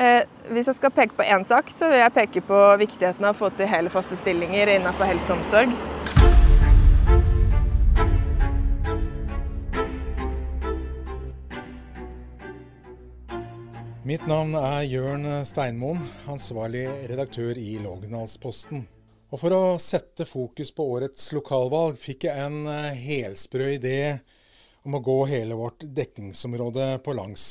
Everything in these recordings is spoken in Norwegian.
Eh, hvis jeg skal peke på én sak, så vil jeg peke på viktigheten av å få til hele faste stillinger innenfor helse og omsorg. Mitt navn er Jørn Steinmoen, ansvarlig redaktør i Lågendalsposten. Og For å sette fokus på årets lokalvalg fikk jeg en eh, helsprø idé om å gå hele vårt dekningsområde på langs.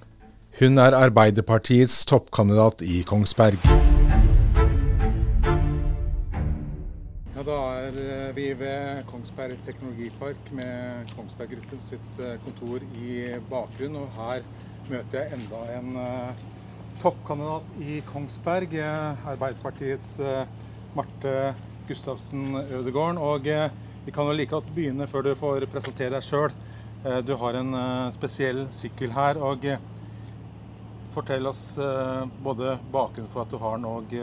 Hun er Arbeiderpartiets toppkandidat i Kongsberg. Ja, da er eh, vi ved Kongsberg teknologipark med Kongsberg Gruppen sitt eh, kontor i bakgrunn. Og her møter jeg enda en uh, toppkandidat i Kongsberg. Arbeiderpartiets Marte Gustavsen Ødegården. Og vi kan jo like godt begynne før du får presentere deg sjøl. Du har en spesiell sykkel her. og Fortell oss både bakgrunnen for at du har den, og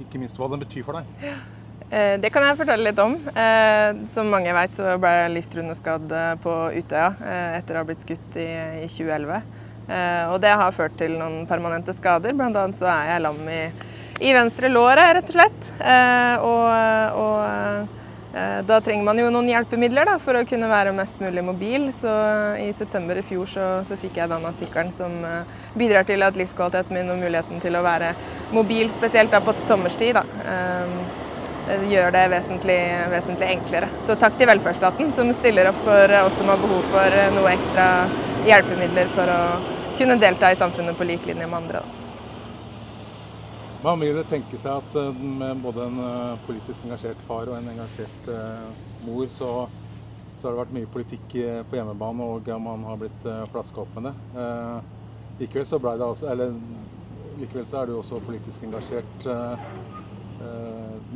ikke minst hva den betyr for deg. Det kan jeg fortelle litt om. Som mange vet, så ble jeg livstruende skadd på Utøya etter å ha blitt skutt i 2011. Eh, og det har ført til noen permanente skader. Blant annet så er jeg lam i, i venstre låret, rett og slett. Eh, og, og eh, da trenger man jo noen hjelpemidler da, for å kunne være mest mulig mobil. Så i september i fjor så, så fikk jeg denne sykkelen som bidrar til at livskvaliteten min og muligheten til å være mobil, spesielt da på sommerstid, da, gjør det vesentlig, vesentlig, enklere. Så takk til velferdsstaten som stiller opp for oss som har behov for noe ekstra hjelpemidler for å kunne delta i samfunnet på lik linje med andre. Da. Man vil tenke seg at eh, med både en eh, politisk engasjert far og en engasjert uh, mor, så, så, har det vært mye politikk på hjemmebane, og man har blitt flaska opp med det. Likevel, så det altså, eller, likevel så er du også politisk engasjert.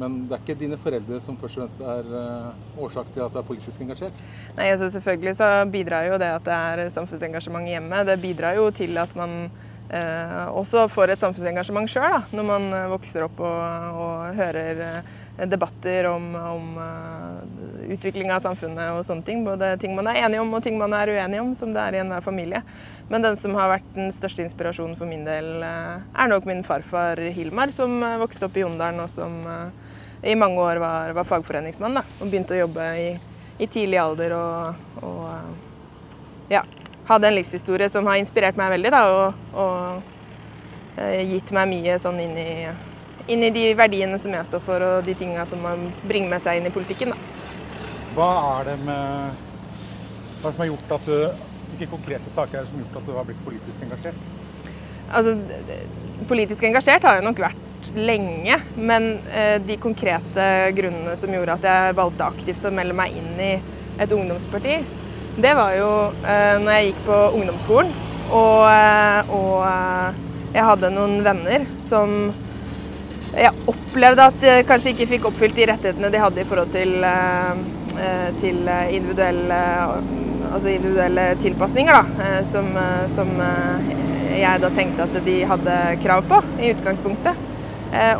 Men det er ikke dine foreldre som først og fremst er årsak til at du er politisk engasjert? Nei, altså Selvfølgelig så bidrar jo det at det er samfunnsengasjement hjemme. Det bidrar jo til at man eh, også får et samfunnsengasjement sjøl, når man vokser opp og, og hører eh, debatter om, om uh, utvikling av samfunnet og sånne ting. Både ting man er enige om og ting man er uenige om, som det er i enhver familie. Men den som har vært den største inspirasjonen for min del, uh, er nok min farfar Hilmar, som vokste opp i Jondalen og som i mange år var, var fagforeningsmann. Da, og begynte å jobbe i, i tidlig alder og, og ja, hadde en livshistorie som har inspirert meg veldig. Da, og, og gitt meg mye sånn inn i inn i de verdiene som jeg står for, og de tinga som man bringer med seg inn i politikken. Da. Hva er det med Hva som har gjort at du Hvilke konkrete saker er det som har gjort at du har blitt politisk engasjert? Altså, Politisk engasjert har jeg nok vært lenge, men eh, de konkrete grunnene som gjorde at jeg valgte aktivt å melde meg inn i et ungdomsparti, det var jo eh, når jeg gikk på ungdomsskolen og, eh, og eh, jeg hadde noen venner som jeg opplevde at de kanskje ikke fikk oppfylt de rettighetene de hadde i forhold til, eh, til individuelle, altså individuelle tilpasninger, da, som, som, jeg da tenkte at de hadde krav på i utgangspunktet.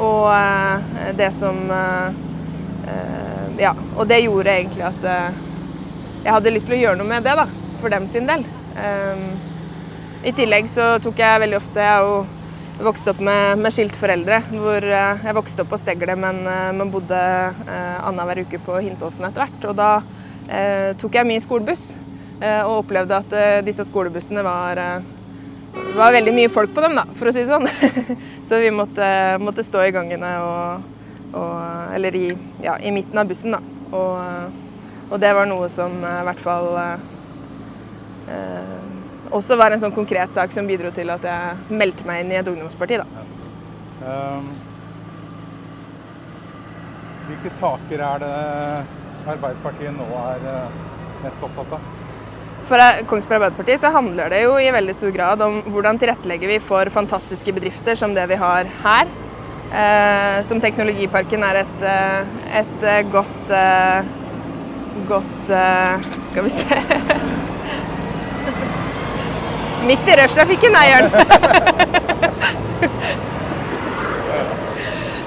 Og det som Ja, og det gjorde egentlig at jeg hadde lyst til å gjøre noe med det, da, for dem sin del. I tillegg så tok jeg veldig ofte jeg vokste opp med, med skilte hvor eh, Jeg vokste opp på Stegle, men man eh, bodde uh, annenhver uke på Hintåsen etter hvert. Og da uh, tok jeg mye skolebuss, Uh, og opplevde at uh, disse skolebussene var Det var veldig mye folk på dem, da, for å si det sånn. Så vi måtte, måtte stå i gangene og, og Eller i, ja, i, midten av bussen, da. Og, og, det var noe som i hvert fall også var en sånn konkret sak som bidro til at jeg meldte meg inn i et ungdomsparti. Da. Um, hvilke saker er det Arbeiderpartiet nå er eh, mest opptatt av? For Kongsberg Arbeiderparti så handler det jo i veldig stor grad om hvordan tilrettelegger vi for fantastiske bedrifter som det vi har her. Eh, som Teknologiparken er et, et godt Godt Skal vi se Midt i rushtrafikken, eieren.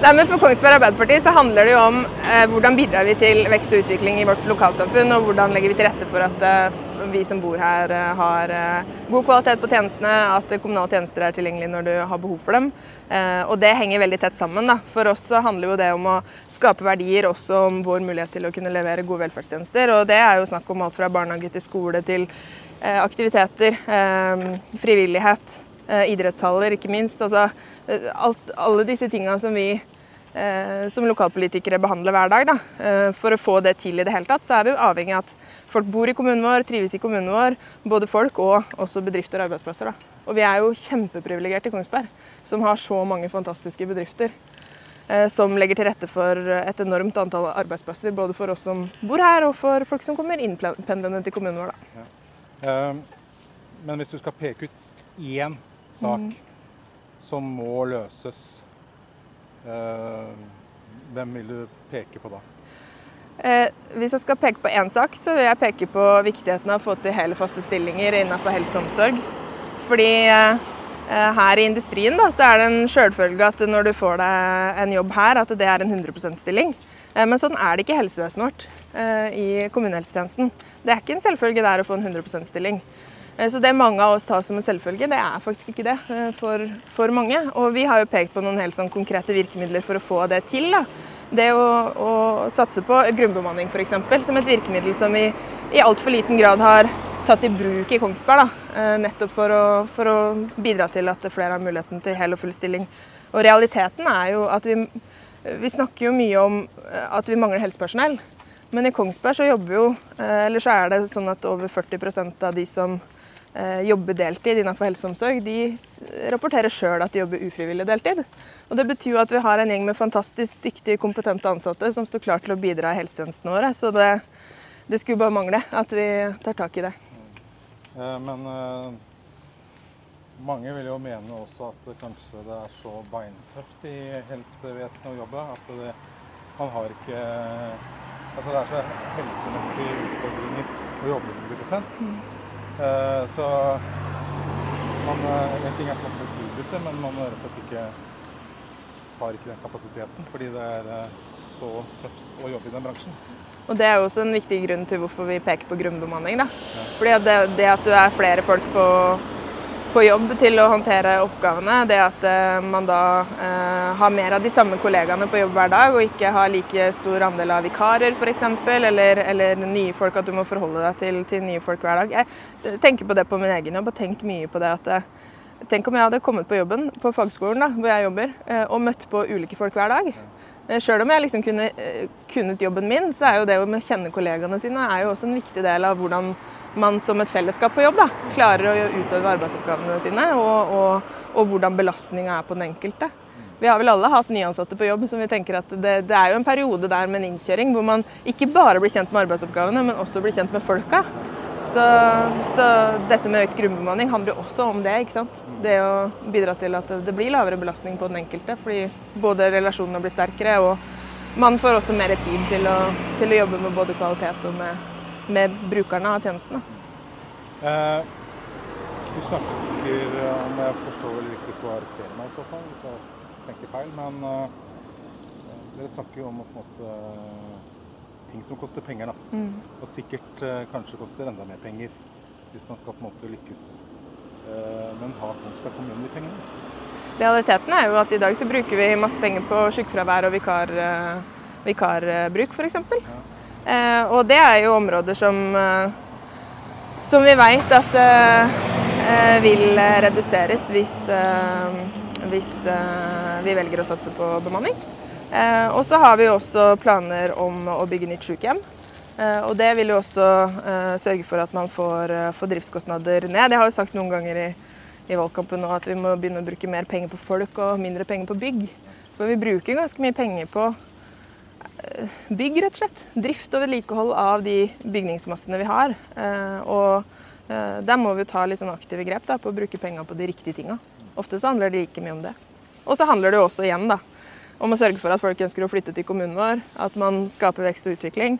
Nei, men For Kongsberg Arbeiderparti så handler det jo om eh, hvordan bidrar vi til vekst og utvikling i vårt lokalsamfunn, og hvordan legger vi til rette for at eh, vi som bor her eh, har eh, god kvalitet på tjenestene, at kommunale tjenester er tilgjengelige når du har behov for dem. Eh, og det henger veldig tett sammen. da. For oss så handler jo det om å skape verdier, også om vår mulighet til å kunne levere gode velferdstjenester. Og det er jo snakk om alt fra barnehage til skole til aktiviteter, frivillighet, idrettshaller ikke minst. Altså, alt, alle disse tingene som vi som lokalpolitikere behandler hver dag. Da. For å få det til i det hele tatt, så er vi avhengig av at folk bor i kommunen vår, trives i kommunen vår. Både folk og også bedrifter og arbeidsplasser. Da. Og vi er jo kjempeprivilegerte i Kongsberg, som har så mange fantastiske bedrifter. Som legger til rette for et enormt antall arbeidsplasser, både for oss som bor her, og for folk som kommer innpendlende til kommunen vår. Da. Ja. Ehm, men hvis du skal peke ut én sak mm. som må løses, hvem vil du peke på da? Eh, hvis jeg skal peke på én sak, så vil jeg peke på viktigheten av å få til hele faste stillinger innenfor helse og omsorg. Fordi eh, her i industrien da, så er det en selvfølge at når du får deg en jobb her, at det er en 100 %-stilling. Eh, men sånn er det ikke i helsevesenet vårt, eh, i kommunehelsetjenesten. Det er ikke en selvfølge der å få en 100 %-stilling. Eh, så det mange av oss tar som en selvfølge, det er faktisk ikke det for, for mange. Og vi har jo pekt på noen helt sånn konkrete virkemidler for å få det til. Da. Det å, å satse på grunnbemanning f.eks. som et virkemiddel som vi i altfor liten grad har tatt i bruk i Kongsberg. Da. Nettopp for å, for å bidra til at flere har muligheten til hel og full stilling. Og realiteten er jo at vi vi snakker jo mye om eh, at vi mangler helsepersonell. Men i Kongsberg så jobber jo, eh, eller så er det sånn at over 40% av de som eh, jobber deltid innenfor helse og omsorg, de rapporterer sjøl at de jobber ufrivillig deltid. Og Det betyr jo at vi har en gjeng med fantastisk dyktige, kompetente ansatte som står klar til å bidra i helsetjenestene våre. Så det, det skulle bare mangle at vi tar tak i det. Men mange vil jo mene også at det kanskje det er så beintøft i helsevesenet å jobbe at det, man har ikke Altså det er så helsemessige utfordringer å jobbe 100 mm. uh, Så man, eh, en ting er at man blir tilbudt det, men man rett og slett ikke har ikke den kapasiteten fordi det er eh, så tøft å jobbe i den bransjen. Og Det er jo også en viktig grunn til hvorfor vi peker på grunnbemanning. Da. Ja. Fordi det, det, at du er flere folk på på jobb til å håndtere oppgavene. Det at uh, man da uh, har mer av de samme kollegaene på jobb hver dag, og ikke har like stor andel av vikarer f.eks., eller, eller nye folk, at du må forholde deg til, til, nye folk hver dag. Jeg tenker på det på min egen jobb og tenkt mye på det at uh, Tenk om jeg hadde kommet på jobben på fagskolen da, hvor jeg jobber, og møtt på ulike folk hver dag. Sjøl om jeg liksom kunne kunnet jobben min, så er jo det å kjenne kollegaene sine er jo også en viktig del av hvordan man som et fellesskap på jobb da, klarer å utøve arbeidsoppgavene sine, og, og, og hvordan belastninga er på den enkelte. Vi har vel alle hatt nyansatte på jobb som vi tenker at det, det, er jo en periode der med en innkjøring hvor man ikke bare blir kjent med arbeidsoppgavene, men også blir kjent med folka. Så, så dette med økt grunnbemanning handler jo også om det. ikke sant? Det å bidra til at det blir lavere belastning på den enkelte. Fordi både relasjonene blir sterkere, og man får også mer tid til å, til å jobbe med både kvalitet og med med brukerne av tjenestene. Eh, du snakker om jeg forstår vel riktig for å arrestere meg i så fall, hvis jeg tenker feil. Men eh, dere snakker jo om på en måte, ting som koster penger. da. Mm. Og sikkert eh, kanskje koster enda mer penger hvis man skal på en måte lykkes. Eh, men har Kongsberg kommune de pengene? Realiteten er jo at i dag så bruker vi masse penger på sykefravær og vikar, eh, vikarbruk f.eks. Ja. Eh, og det er jo områder som, eh, som vi veit at eh, vil reduseres hvis, hvis vi velger å satse på bemanning. Og så har vi også planer om å bygge nytt sykehjem. Og det vil jo også sørge for at man får, får driftskostnader ned. Jeg har jo sagt noen ganger i, i valgkampen nå at vi må begynne å bruke mer penger på folk og mindre penger på bygg. For vi bruker ganske mye penger på bygg, rett og slett. Drift og vedlikehold av de bygningsmassene vi har. Eh, og Eh, der må vi ta litt sånn aktive grep da, på å bruke penger på de riktige tinga. Ofte så handler det like mye om det. Og så handler det jo også igjen da, om å sørge for at folk ønsker å flytte til kommunen vår. At man skaper vekst og utvikling.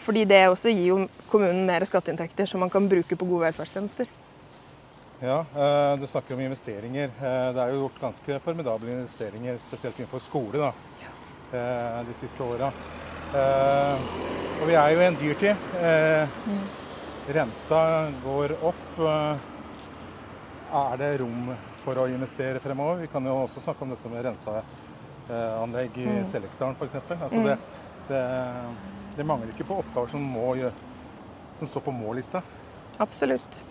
Fordi det også gir jo kommunen mer skatteinntekter som man kan bruke på gode velferdstjenester. Ja, eh, Du snakker om investeringer. Det er jo gjort ganske formidable investeringer, spesielt innenfor skole, da. De siste åra. Og vi er jo i en dyrtid. Mm. Renta går opp. Er det rom for å investere fremover? Vi kan jo også snakke om dette med renseanlegg i mm. Selleksdalen f.eks. Altså mm. det, det, det, mangler ikke på oppgaver som, må, som står på må-lista. Absolutt.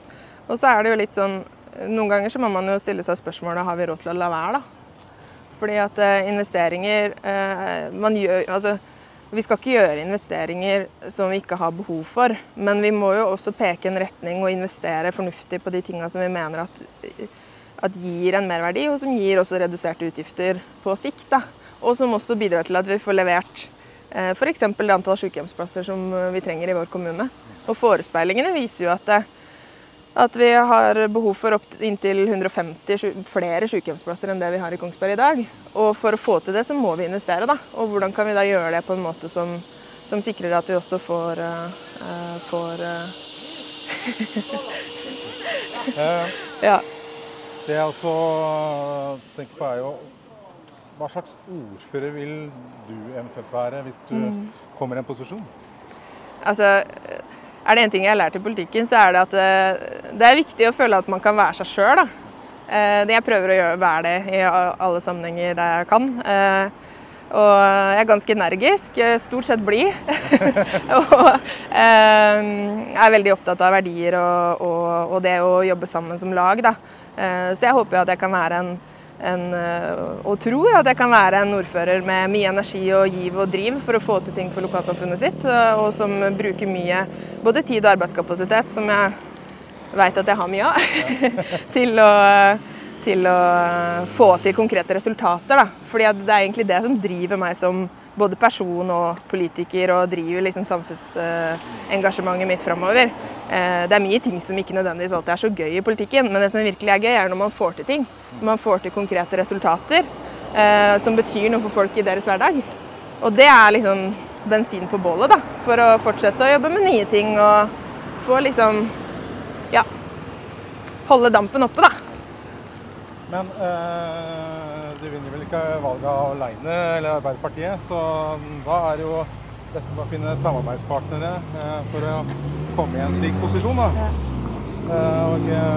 Og så er det jo litt sånn Noen ganger så må man jo stille seg spørsmålet har vi råd til å la være, da. Fordi at eh, investeringer eh, gjør, altså, Vi skal ikke gjøre investeringer som vi ikke har behov for. Men vi må jo også peke en retning og investere fornuftig på de tinga som vi mener at, at, gir en merverdi, og som gir også reduserte utgifter på sikt. Da. Og som også bidrar til at vi får levert eh, f.eks. det antall sykehjemsplasser som vi trenger i vår kommune. Og forespeilingene viser jo at at vi har behov for opp inntil 150 flere sykehjemsplasser enn det vi har i Kongsberg i dag. Og for å få til det, så må vi investere. da. Og hvordan kan vi da gjøre det på en måte som, som sikrer at vi også får, uh, får uh... ja. Det jeg også tenker på, er jo hva slags ordfører vil du eventuelt være hvis du mm. kommer i en posisjon? Altså, er det én ting jeg har lært i politikken, så er det at eh, det er viktig å føle at man kan være seg sjøl. Eh, jeg prøver å gjøre, være det i alle sammenhenger der jeg kan. Eh, og jeg er ganske energisk, stort sett blid. og er veldig opptatt av verdier og, og, og, det å jobbe sammen som lag. Da. Så jeg håper at jeg kan være en en, eh, og tror at jeg kan være en ordfører med mye energi og giv og driv for å få til ting for lokalsamfunnet sitt, eh, og som bruker mye både tid og arbeidskapasitet, som jeg veit at jeg har mye av, til, å, til å få til konkrete resultater. Da. Fordi det er egentlig det som driver meg som både person og politiker, og driver liksom samfunnsengasjementet mitt framover. Eh, det er mye ting som ikke nødvendigvis alltid er så gøy i politikken, men det som virkelig er gøy, er når man får til ting. Når man får til konkrete resultater eh, som betyr noe for folk i deres hverdag. Og det er liksom bensin på bålet, da, for å fortsette å jobbe med nye ting og få liksom ja holde dampen oppe, da. Men øh, ikke valget alene, eller Arbeiderpartiet, så da er det jo dette med å finne samarbeidspartnere øh, for å komme i en slik posisjon. da. Uh, og ja,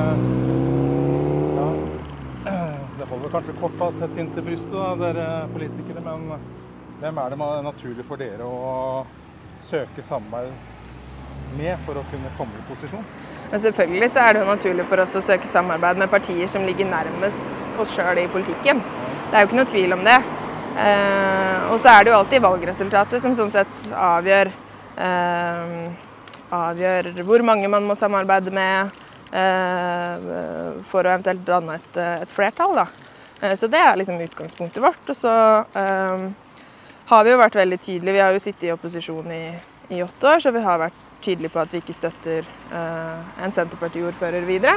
det holder kanskje kort og tett inntil brystet, da, dere politikere. Men hvem er det naturlig for dere å søke samarbeid med for å kunne komme i posisjon? Men selvfølgelig så er det jo naturlig for oss å søke samarbeid med partier som ligger nærmest oss sjøl i politikken. Det er jo ikke noe tvil om det. Eh, og så er det jo alltid valgresultatet som sånn sett avgjør, eh, avgjør hvor mange man må samarbeide med eh, for å eventuelt danne et, et flertall. Da. Så det er liksom utgangspunktet vårt. Og så eh, har vi jo vært veldig tydelige. Vi har jo sittet i opposisjon i, i åtte år, så vi har vært tydelige på at vi ikke støtter uh, en Senterparti-ordfører videre.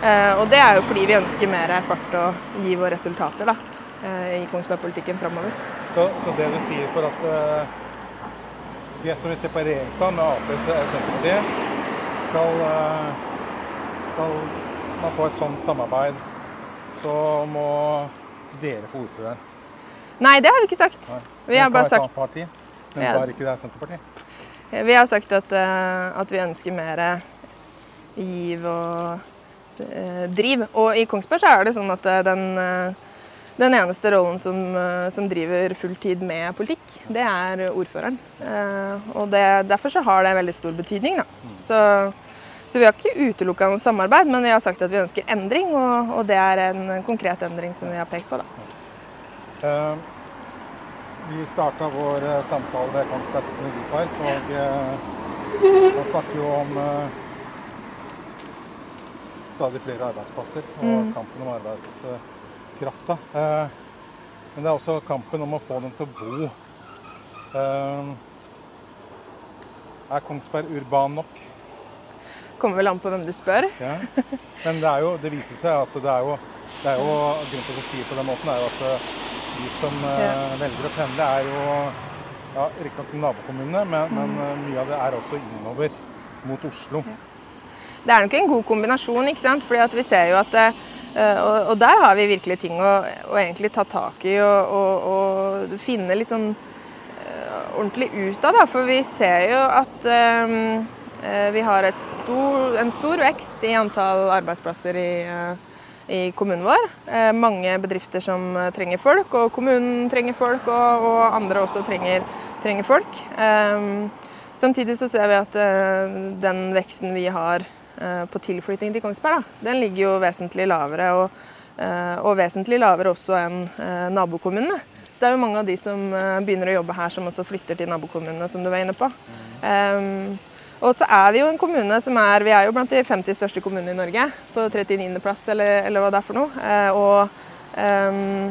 Uh, og det er jo fordi vi ønsker mer fart og gi våre resultater da, i Kongsberg-politikken framover. Så, så, det du sier for at det som på regjeringsplan med Ap og Senterpartiet, skal, skal man få et sånt samarbeid, så må dere få ordføreren? Nei, det har vi ikke sagt. Nei. Vi har bare sagt parti, Men ja. bare ikke det er Senterpartiet? Vi har sagt at, uh, at vi ønsker mer giv og eh, driv. Og i Kongsberg så er det sånn at eh, den, den eneste rollen som, som, driver fulltid med politikk, det er ordføreren. Og det, derfor så har det veldig stor betydning. Da. Så, så vi har ikke utelukka noe samarbeid, men vi har sagt at vi ønsker endring, og, og det er en konkret endring som vi har pekt på. Da. Vi starta vår eh, samtale ved Kongsberg teknologipark, og vi snakker jo om eh, stadig flere arbeidsplasser og mm. kampen om arbeidskrafta. Men det er også kampen om å få dem til å bo. Er Kongsberg urban nok? kommer vel an på hvem du spør. Ja. Men det, jo, det, viser seg at det er jo, det er jo Grunnen til å si det på den måten er jo at eh, de som ja. velger å pendle, er jo ja, riktignok nabokommunene, men, mm. men, mye av det er også innover mot Oslo. Ja. Det er nok en god kombinasjon, ikke sant? Fordi at vi ser jo at og, og der har vi virkelig ting å, å egentlig ta tak i og, og, og finne litt sånn ordentlig ut av. Da, for vi ser jo at um, vi har stor, en stor vekst i antall arbeidsplasser i, i kommunen vår. Mange bedrifter som trenger folk, og kommunen trenger folk, og andre også trenger, trenger folk. Um, samtidig så ser vi at uh, den veksten vi har på tilflytting til Kongsberg, da, den ligger jo vesentlig lavere. Og, og vesentlig lavere også enn nabokommunene. Så det er jo mange av de som eh, begynner å jobbe her, som også flytter til nabokommunene, som du var inne på. Um, og så er vi jo en kommune som er Vi er jo blant de 50 største kommunene i Norge. På 39.-plass, eller, eller, hva det er for noe. Og um,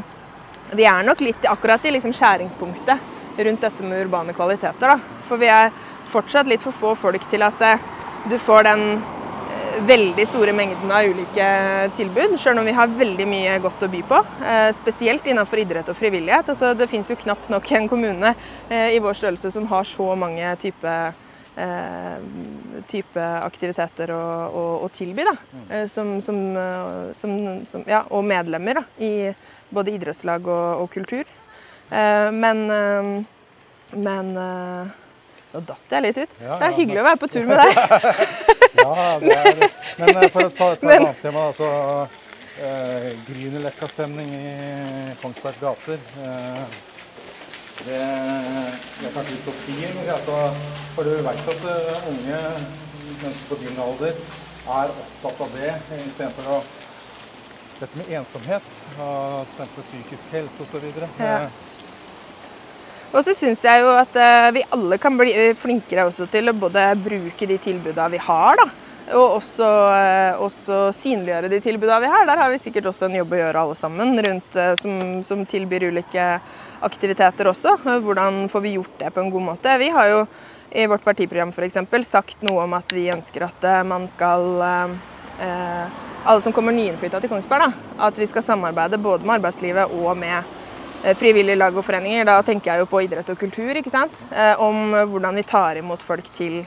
vi er nok litt akkurat i liksom skjæringspunktet rundt dette med urbane kvaliteter. Da. For vi er fortsatt litt for få folk til at du får den veldig store mengdene av ulike tilbud, selv om vi har veldig mye godt å by på. Eh, spesielt innenfor idrett og frivillighet. Altså, det finnes jo knapt nok en kommune eh, i vår størrelse som har så mange type, eh, type aktiviteter å, å, å tilby. Da. Mm. Som, som, som, ja, og medlemmer da, i både idrettslag og, og kultur. Men, men nå datt jeg litt ut. Ja, det er hyggelig å være på tur med deg. Ja, det er det. Men eh, for å ta, ta et annet tema, altså eh, Grünerløkka-stemning i Kongsberg gater. Eh, det, det er kanskje utopien. Altså, for du vet at uh, unge mennesker på din alder er opptatt av det istedenfor å dette med ensomhet, og psykisk helse osv. Ja. Og så syns jeg jo at uh, vi alle kan bli flinkere også til å både bruke de tilbudene vi har, da, og også, uh, også, synliggjøre de tilbudene vi har. Der har vi sikkert også en jobb å gjøre alle sammen, rundt, som, som, tilbyr ulike aktiviteter også. Hvordan får vi gjort det på en god måte? Vi har jo i vårt partiprogram f.eks. sagt noe om at vi ønsker at man skal Alle som kommer nyinnflytta til Kongsberg, da, at vi skal samarbeide både med arbeidslivet og med Eh, frivillige lag og foreninger. Da tenker jeg jo på idrett og kultur, ikke sant. Eh, om hvordan vi tar imot folk til,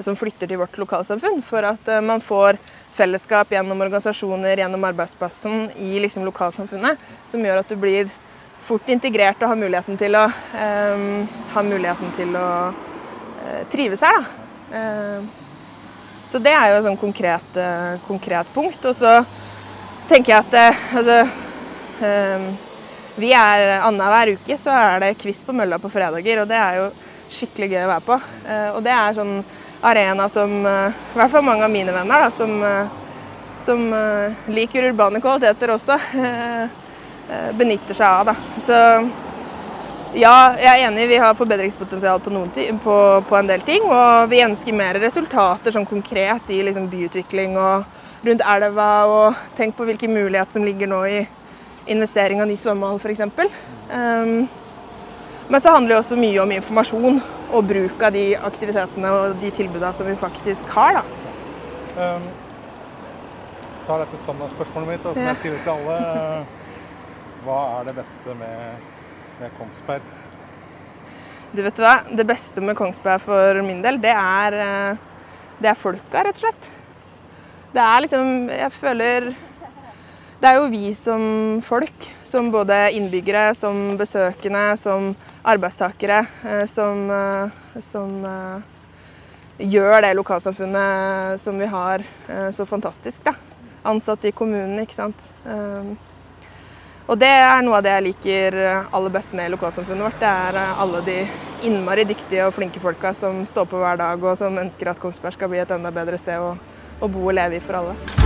som flytter til vårt lokalsamfunn. For at eh, man får fellesskap gjennom organisasjoner, gjennom arbeidsplassen i liksom lokalsamfunnet. Som gjør at du blir fort integrert og har muligheten til å, um, muligheten til å uh, trives her. Da. Uh, så det er jo et sånn konkret, uh, konkret punkt. Og så tenker jeg at altså, vi er Annenhver uke så er det quiz på mølla på fredager, og det er jo skikkelig gøy å være på. Eh, og det er sånn arena som eh, i hvert fall mange av mine venner, da, som, eh, som liker urbane kvaliteter også, benytter seg av. Da. Så ja, jeg er enig, vi har forbedringspotensial på, på, på, en del ting. Og vi ønsker mer resultater sånn konkret i liksom, byutvikling og rundt elva. Og tenk på hvilke muligheter som ligger nå i investering av ny svømmehall f.eks. Um, men så handler det også mye om informasjon og bruk av de aktivitetene og de tilbudene som vi faktisk har. Da. Um, så er dette standardspørsmålet mitt, og som ja. jeg sier til alle. Hva er det beste med, med, Kongsberg? Du vet hva, Det beste med Kongsberg for min del, det er, eh, det er folka, rett og slett. Det er liksom Jeg føler det er jo vi som folk, som både innbyggere, som besøkende, som arbeidstakere, eh, som, eh, som eh, gjør det lokalsamfunnet som vi har, så fantastisk. da. Ansatte i kommunen, ikke sant. Og det er noe av det jeg liker aller best med lokalsamfunnet vårt. Det er alle de innmari dyktige og flinke folka som står på hver dag, og som ønsker at Kongsberg skal bli et enda bedre sted å, å bo og leve i for alle.